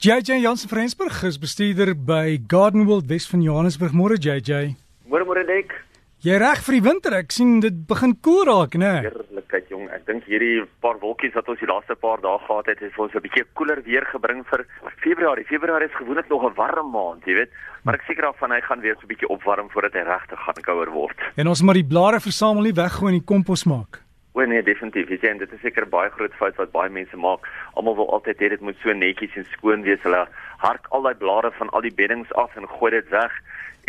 JJ Jansen van Rensburg is bestuurder by Garden World Wes van Johannesburg. Môre JJ. Môre môre Dik. Jy reg vir die winter? Ek sien dit begin koel raak, né? Heerlikheid jong. Ek dink hierdie paar wolkies wat ons die laaste paar dae gehad het, het vir ons 'n bietjie koeler weer gebring vir Februarie. Februarie is gewoonlik nog 'n warm maand, jy weet, maar ek seker daarvan hy gaan weer so 'n bietjie opwarm voordat hy regtig gaan kouer word. En ons moet die blare versamel nie weggooi en die kompos maak. O nee, definitief. Jy sien, dit is seker baie groot fout wat baie mense maak. Almal wil altyd hê dit moet so netjies en skoon wees. Hulle hark al daai blare van al die beddings af en gooi dit weg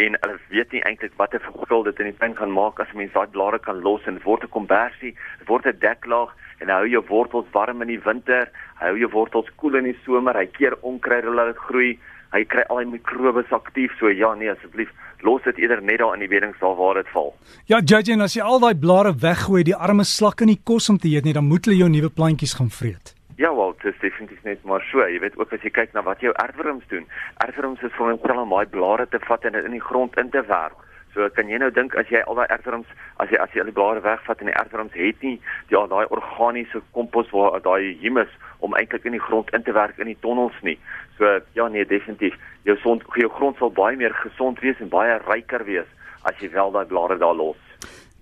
en hulle weet nie eintlik watter verskil dit in die tuin gaan maak as mens daai blare kan los en word 'n kombersie, word 'n deklaag en hou jou wortels warm in die winter, hou jou wortels koel in die somer, hy keer onkruid hulle laat groei hy kry al die mikrobes aktief so ja nee asseblief los dit eerder net daar in die beddings daar waar dit val. Ja Judge as jy al daai blare weggooi, die arme slakke nie kos om te eet nie, dan moet hulle jou nuwe plantjies gaan vreet. Ja wel, dit is definitief net maar so. Jy weet ook as jy kyk na wat jou erfworms doen. Erfworms is vir hom om daai blare te vat en dit in die grond in te werk. So kan jy nou dink as jy al daai erfworms, as jy as jy al die blare wegvat en die erfworms het nie ja daai organiese kompos waar daai humus om eintlik in die grond in te werk in die tonnels nie. So ja nee, definitief. Jou son, jou grond sal baie meer gesond wees en baie ryker wees as jy wel daai blare daar los.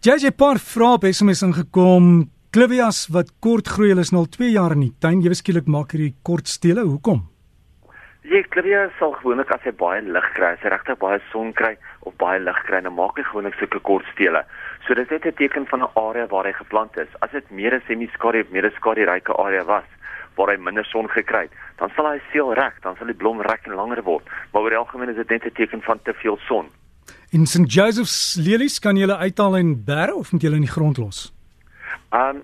JJ paar vrae op SMS ingekom. Clivias wat kort groei, hulle is nou al 2 jaar in die tuin. Jy beskiklik maak hierdie kort stele. Hoekom? Ja, Clivias sal gewoonlik as hy baie lig kry, as hy regtig baie son kry of baie lig kry, dan maak hy gewoonlik sulke kort stele. So dit is net 'n teken van 'n area waar hy geplant is. As dit meer 'n semi-skadu of meer 'n skadu-ryke area was, waar hy minder son gekry het, dan sal hy seel rek, dan sal die blom rek en langer word. Maar oor die algemeen is dit net 'n teken van te veel son. In St Joseph's lelies kan jy hulle uithaal en bære of moet jy hulle in die grond los? Um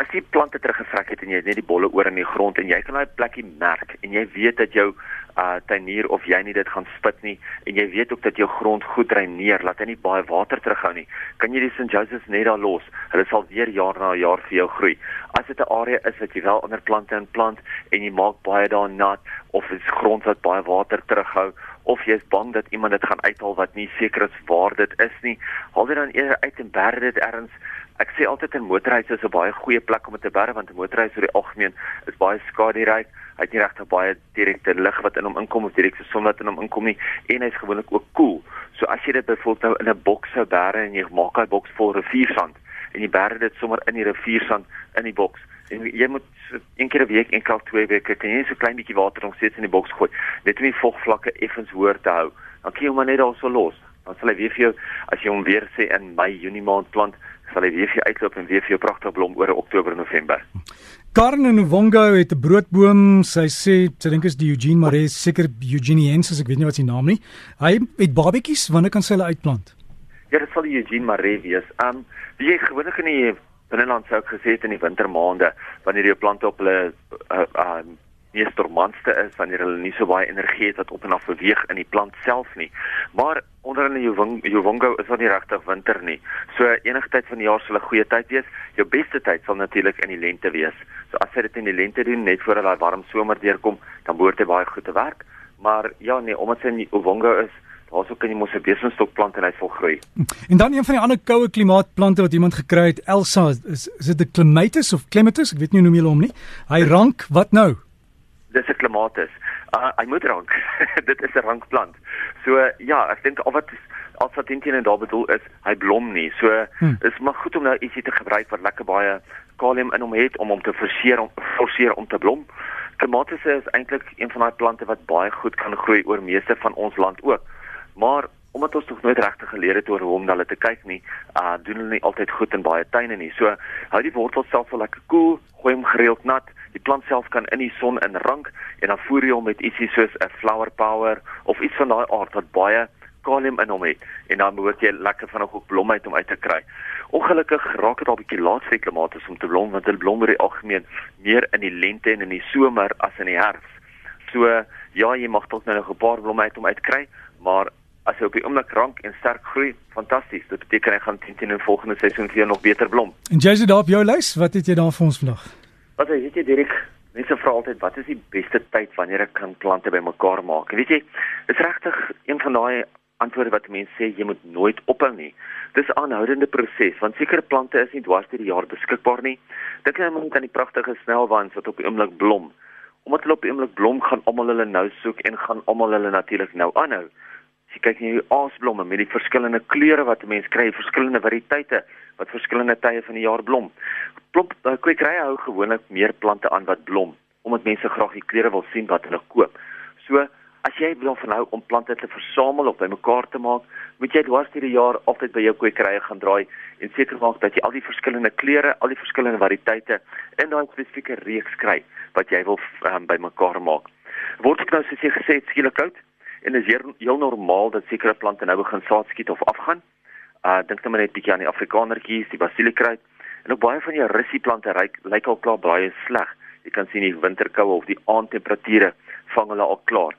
as jy plante teruggevrek het en jy het net die bolle oor in die grond en jy kan daai plekkie merk en jy weet dat jou uh tuinier of jy nie dit gaan spit nie en jy weet ook dat jou grond goed dreineer, laat hy nie baie water terughou nie. Kan jy die St Joseph's net daar los? Hulle sal weer jaar na jaar vir jou groei. As dit 'n area is wat jy wel ander plante in plant en jy maak baie daar nat of dit is grond wat baie water terughou of jy is bang dat iemand dit gaan uithaal wat nie seker is waar dit is nie, haal dit dan eerder uit en berg dit ergens Ek sê altyd 'n motorhuis is 'n baie goeie plek om te berg want 'n motorhuis oor die algemeen is baie skaduryk. Hy het nie regtig baie direkte lig wat in hom inkom of direkte son wat in hom inkom nie en hy's gewoonlik ook koel. Cool. So as jy dit byvoorbeeld nou in 'n boks sou berg en jy maak daai boks vol riviersand en jy berg dit sommer in die riviersand in die boks en jy moet een keer 'n week en kalk twee weke kan jy so klein bietjie water nog steeds in die boks gooi net om die vogvlakke effens hoër te hou. Dan kan jy hom net daar so los. Dan sal hy weer vir jou as jy hom weer sê in Mei, Junie maand plant sal hy weer vir uitloop en weer vir jou pragtig blom oor Oktober en November. Karen in Wongo het 'n broodboom. Sy sê sy dink is die Eugene Maree, seker Eugeniensis, ek weet nie wat sy naam nie. Hy het babetjies, wanneer kan sy hulle uitplant? Ja, dit sal die Eugene Maree wees. Um wie jy gewoonlik in die binneland sou gesê het in die wintermaande wanneer jy plante op hulle uh, uh, mees dormantste is wanneer hulle nie so baie energie het wat op en af beweeg in die plant self nie. Maar onder in die Jowongo is dit nie regtig winter nie. So enige tyd van die jaar sal 'n goeie tyd wees. Jou beste tyd sal natuurlik in die lente wees. So as jy dit in die lente doen net voor daai warm somer deurkom, dan behoort dit baie goed te werk. Maar ja nee, omdat sy in die Jowongo is, daarso kan jy mos 'n besemstok plant en hy sal groei. En dan een van die ander koue klimaatplante wat iemand gekry het, Elsa, is, is dit 'n clematis of clematis? Ek weet nie hoe noem jy hom nie. Hy rank, wat nou? Dis 'n klimatis. Uh, hy moet rank. dit is 'n rankplant. So ja, ek dink al wat as wat intien en daar bedoel is, hy blom nie. So hmm. is maar goed om nou ietsie te gebruik wat lekker baie kalium in hom het om hom te forceer om forceer om te blom. Klimatis is eintlik een van daai plante wat baie goed kan groei oor meeste van ons land ook. Maar omdat ons nog nooit regtig geleer het oor hoe om hulle te kyk nie, uh doen hulle nie altyd goed in baie tuine nie. So hou die wortels self wel lekker koel, cool, gooi hom gereeld nat. Die plant self kan in die son inrank en dan voer jy hom met ietsie soos 'n flower power of iets van daai aard wat baie kalium in hom het en dan moet jy lekker vanaand ook blom uit om uit te kry. Ongelukkig raak dit al bietjie laat vir klimaat om te blom want hulle blom oor die algemeen meer in die lente en in die somer as in die herfs. So ja, jy mag dalk nou nog 'n paar blomme uit om uit kry, maar as hy op die oomblik rank en sterk groei, fantasties. Dit beteken hy gaan teen teen in volgende seisoen weer nog beter blom. En jy sit daar op jou lys, wat het jy daar vir ons vandag? Wat weet jy Dirk? Mense vra altyd wat is die beste tyd wanneer ek kan plante bymekaar maak? Weet jy, is regtig een van daai antwoorde wat mense sê jy moet nooit ophou nie. Dis 'n aanhoudende proses want sekere plante is nie dwars deur die jaar beskikbaar nie. Dink net aan die pragtige snelwans wat op die oomblik blom omdat hulle op die oomblik blom gaan almal hulle nou soek en gaan almal hulle natuurlik nou aanhou. As jy kyk na die aasblomme met die verskillende kleure wat 'n mens kry, verskillende variëteite wat verskillende tye van die jaar blom. Plop uh, kwekerye hou gewoonlik meer plante aan wat blom omdat mense graag die kleure wil sien wat hulle koop. So as jy wil vanhou om plante te versamel of bymekaar te maak, moet jy dwars deur die jaar altyd by jou kwekerye gaan draai en seker maak dat jy al die verskillende kleure, al die verskillende variëteite in daai spesifieke reeks kry wat jy wil um, bymekaar maak. Word ek nou soos jy gesê het skielik koud en is heel, heel normaal dat sekere plante nou begin saad skiet of afgaan. Uh dink net maar net bietjie aan die afrikanertjies, die basiliekruid en ook baie van jou russieplante lyk lyk al klaar baie sleg. Jy kan sien die winterkoue of die aandtemperature vang hulle al klaar.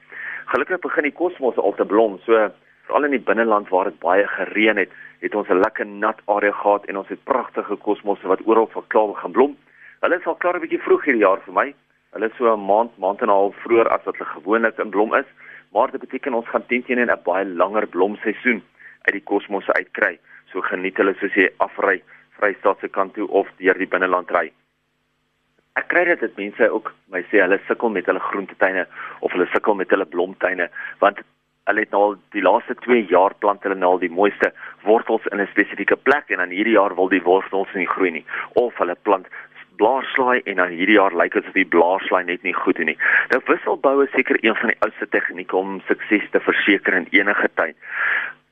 Gelukkig begin die kosmos al te blom, so veral in die binneland waar dit baie gereën het, het ons 'n lekker nat area gehad en ons het pragtige kosmosse wat oral van klaar begin blom. Hulle is al klaar 'n bietjie vroeg hierdie jaar vir my. Hulle is so 'n maand, maand en 'n half vroeër as wat hulle gewoonlik in blom is, maar dit beteken ons gaan teen teen 'n baie langer blomseisoen uit die kosmosse uitkry. So geniet hulle soos jy afry Vrystaat se kant toe of deur die binneland ry. Ek kry dit dat mense ook my sê hulle sukkel met hulle groentetuine of hulle sukkel met hulle blomtuine want hulle het nou al die laaste 2 jaar plant hulle nou al die mooiste wortels in 'n spesifieke plek en dan hierdie jaar wil die wortels nie groei nie of hulle plant blaarslaai en dan hierdie jaar lyk dit asof die blaarslaai net nie goed is nie. Nou wisselbou is seker een van die oudste tegnieke om sukses te verseker in enige tyd.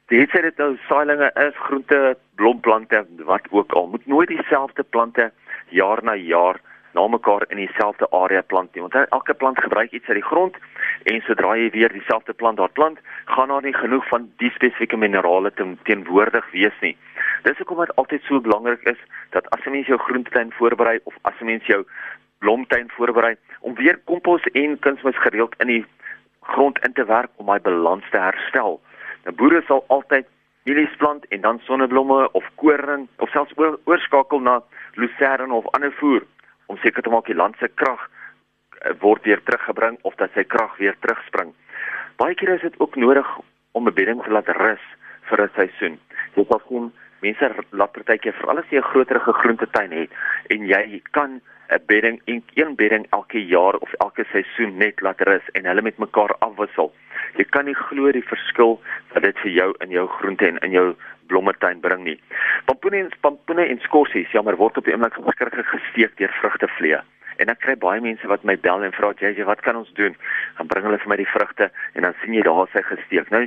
Dit sê dit nou saailinge is groente, blomplante, wat ook al, moet nooit dieselfde plante jaar na jaar na mekaar in dieselfde area plant nie. Want elke plant gebruik iets uit die grond en sodra jy weer dieselfde plant daar plant, gaan daar nie genoeg van die spesifieke minerale te, teenwoordig wees nie. Dis hoekom dit altyd so belangrik is dat as 'n mens jou groentetuin voorberei of as 'n mens jou blomtuin voorberei om weer kompos en kunsmis gereeld in die grond in te werk om daai balans te herstel. Nou boere sal altyd mielies plant en dan sonneblomme of koring of selfs oor, oorskakel na lucerne of ander voer om seker te maak die land se krag eh, word weer teruggebring of dat sy krag weer terugspring. Baie kere is dit ook nodig om 'n bedding te laat rus vir 'n seisoen. Jy sal sien mense laat partykeer veral as jy 'n groter groentetuin het en jy kan 'n bedding en een bedding elke jaar of elke seisoen net laat rus en hulle met mekaar afwissel. Jy kan nie glo die verskil wat dit vir jou in jou groente en in jou blommetuin bring nie. Pompoene en pompoene en skorsies, jammer word op die oomblik verskriklik gesteek deur vrugtevlee. En dan kry baie mense wat my bel en vra JJ, wat kan ons doen? Dan bring hulle vir my die vrugte en dan sien jy daar sy gesteek. Nou,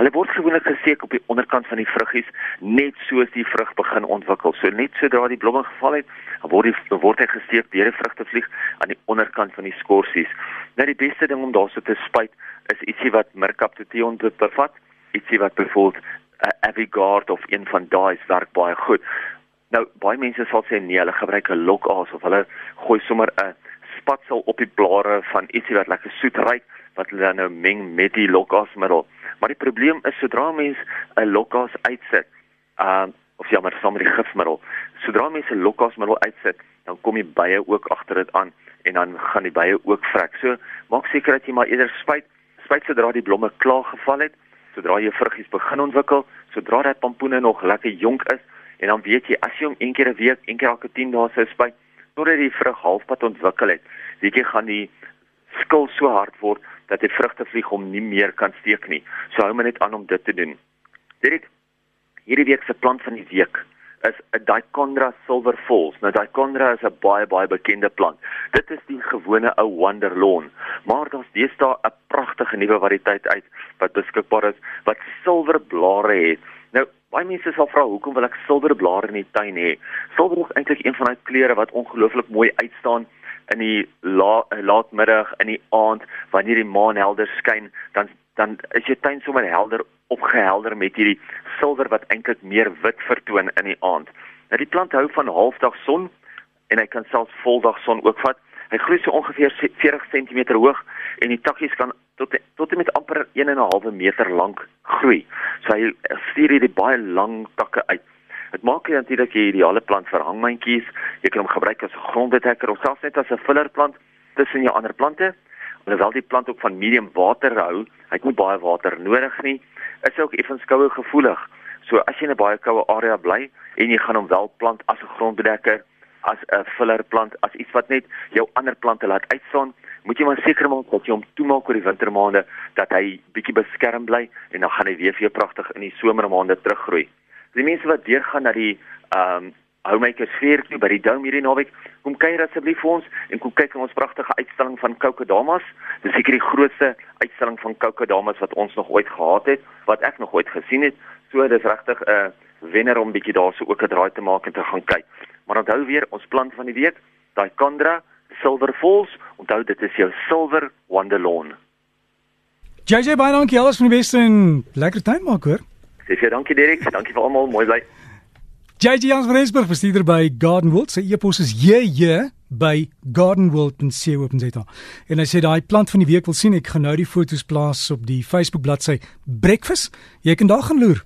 hulle word gewoonlik gesteek op die onderkant van die vruggies net soos die vrug begin ontwikkel. So net sodra die blomme geval het, word die word hy gesteek deur die vrugtevlieg aan die onderkant van die skorsies. Nou die beste ding om daarso te spuit is ietsie wat Mercaptotion bevat, ietsie wat byvoorbeeld 'n uh, Avigard of een van daai werk baie goed. Nou baie mense sal sê nee, hulle gebruik 'n lokaas of hulle gooi sommer 'n spatsel op die blare van ietsie wat lekker soet ruik wat hulle dan nou meng met die lokaasmiddel. Maar die probleem is sodra mens 'n lokaas uitsit, uh of ja, maar saam met die gifmiddel, sodra mens 'n lokaasmiddel uitsit, dan kom die bye ook agter dit aan en dan gaan die bye ook vrek. So maak seker dat jy maar eerder spuit, spuit sodra die blomme klaar geval het, sodra jy vruggies begin ontwikkel, sodra daai pompoene nog lekker jonk is en dan weet jy as jy hom een keer 'n week, een keer elke 10 dae sou spuit totdat die vrug halfpad ontwikkel het, weet jy gaan die skil so hard word dat die vrugtevlieg hom nie meer kan steek nie. So hou maar net aan om dit te doen. Dirk, hierdie week se plant van die week is 'n Dichondra silver falls. Nou Dichondra is 'n baie baie bekende plant. Dit is die gewone ou wonderlawn, maar daar's deesdae 'n pragtige nuwe variëteit uit wat beskikbaar is wat silwer blare het. Baie mense sal vra hoekom wil ek silverblare in die tuin hê? Silwer is eintlik een van daai kleure wat ongelooflik mooi uitstaan in die la, laatmiddag in die aand wanneer die maan helder skyn, dan dan is jou tuin sommer helder opgehelder met hierdie silwer wat eintlik meer wit vertoon in die aand. Nou die plant hou van halfdag son en hy kan selfs voldag son ook vat. Hy groei so ongeveer 40 cm hoog en die takkies kan tot tot met amper 1 en 'n half meter lank groei. So hy stuur hierdie baie lang takke uit. Dit maak dit natuurlik 'n ideale plant vir hangmandjies. Jy kan hom gebruik as 'n grondbedekker of selfs net as 'n fillerplant tussen jou ander plante. Alhoewel die plant ook van medium water hou, hy het nie baie water nodig nie, is ook effens koue gevoelig. So as jy in 'n baie koue area bly en jy gaan hom wel plant as 'n grondbedekker, as 'n filler plant, as iets wat net jou ander plante laat uitstaan, moet jy maar seker maak dat jy hom toemaak oor die wintermaande dat hy bietjie beskerm bly en dan gaan hy weer vir jou pragtig in die somermaande teruggroei. Die mense wat deurgaan na die ehm um, Homemakers Fair toe by die Dome hierdie naweek, kom kuier asseblief vir ons en kom kyk na ons pragtige uitstalling van Kokodamas. Dis seker die grootste uitstalling van Kokodamas wat ons nog ooit gehad het, wat ek nog ooit gesien het. So dis regtig 'n uh, wenner om bietjie daarso ook 'n draai te maak en te gaan kyk. Maar onthou weer ons plant van die week, daai Kandra Silver Falls. Onthou dit is jou Silver Wonderlawn. JJ baie dankie alles van die beste en lekker tyd maak hoor. Sê vir dankie Derek, dankie vir almal, mooi bly. JJ Jans van Rensburg bestuurder by Garden World. Sy e-pos is jj by gardenworld.co.za. En hy sê daai plant van die week wil sien ek gaan nou die foto's plaas op die Facebook bladsy Breakfast. Jy kan daar gaan loer.